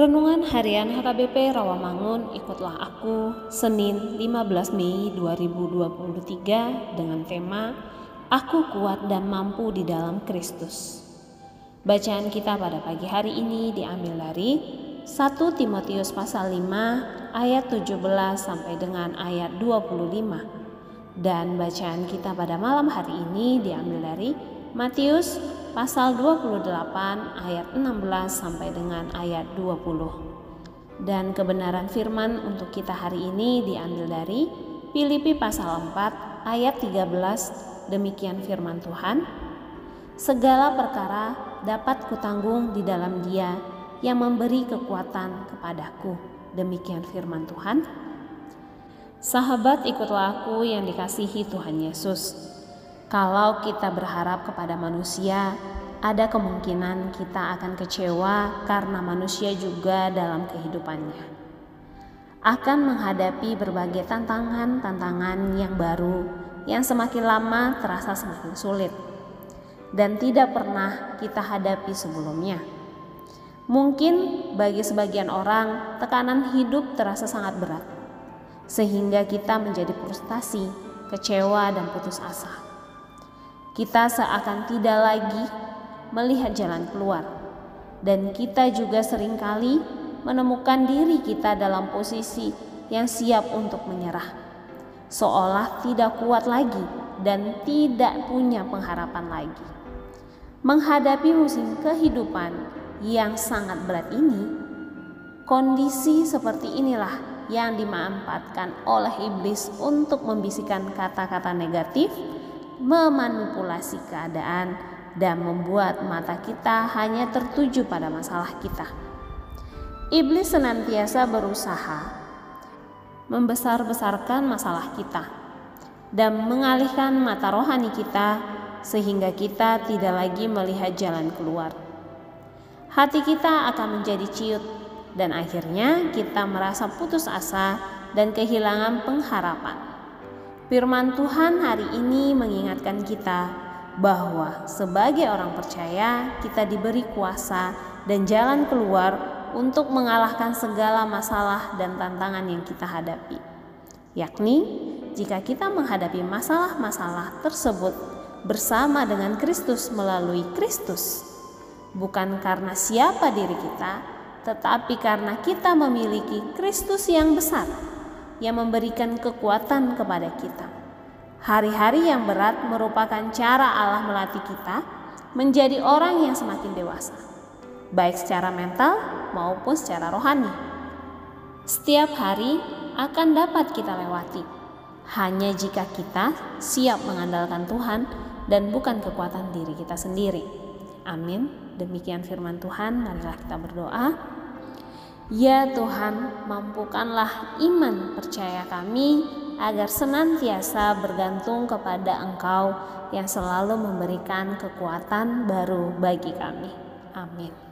Renungan Harian HKBP Rawamangun Ikutlah Aku Senin 15 Mei 2023 dengan tema Aku kuat dan mampu di dalam Kristus. Bacaan kita pada pagi hari ini diambil dari 1 Timotius pasal 5 ayat 17 sampai dengan ayat 25. Dan bacaan kita pada malam hari ini diambil dari Matius pasal 28 ayat 16 sampai dengan ayat 20. Dan kebenaran firman untuk kita hari ini diambil dari Filipi pasal 4 ayat 13. Demikian firman Tuhan. Segala perkara dapat kutanggung di dalam Dia yang memberi kekuatan kepadaku. Demikian firman Tuhan. Sahabat ikutlah aku yang dikasihi Tuhan Yesus. Kalau kita berharap kepada manusia, ada kemungkinan kita akan kecewa karena manusia juga dalam kehidupannya akan menghadapi berbagai tantangan-tantangan yang baru yang semakin lama terasa semakin sulit dan tidak pernah kita hadapi sebelumnya. Mungkin bagi sebagian orang, tekanan hidup terasa sangat berat, sehingga kita menjadi frustasi, kecewa, dan putus asa kita seakan tidak lagi melihat jalan keluar, dan kita juga sering kali menemukan diri kita dalam posisi yang siap untuk menyerah, seolah tidak kuat lagi dan tidak punya pengharapan lagi. Menghadapi musim kehidupan yang sangat berat ini, kondisi seperti inilah yang dimanfaatkan oleh iblis untuk membisikkan kata-kata negatif memanipulasi keadaan dan membuat mata kita hanya tertuju pada masalah kita. Iblis senantiasa berusaha membesar-besarkan masalah kita dan mengalihkan mata rohani kita sehingga kita tidak lagi melihat jalan keluar. Hati kita akan menjadi ciut dan akhirnya kita merasa putus asa dan kehilangan pengharapan. Firman Tuhan hari ini mengingatkan kita bahwa sebagai orang percaya kita diberi kuasa dan jalan keluar untuk mengalahkan segala masalah dan tantangan yang kita hadapi. Yakni, jika kita menghadapi masalah-masalah tersebut bersama dengan Kristus melalui Kristus, bukan karena siapa diri kita, tetapi karena kita memiliki Kristus yang besar yang memberikan kekuatan kepada kita. Hari-hari yang berat merupakan cara Allah melatih kita menjadi orang yang semakin dewasa, baik secara mental maupun secara rohani. Setiap hari akan dapat kita lewati, hanya jika kita siap mengandalkan Tuhan dan bukan kekuatan diri kita sendiri. Amin. Demikian firman Tuhan. Marilah kita berdoa. Ya Tuhan, mampukanlah iman percaya kami agar senantiasa bergantung kepada Engkau yang selalu memberikan kekuatan baru bagi kami. Amin.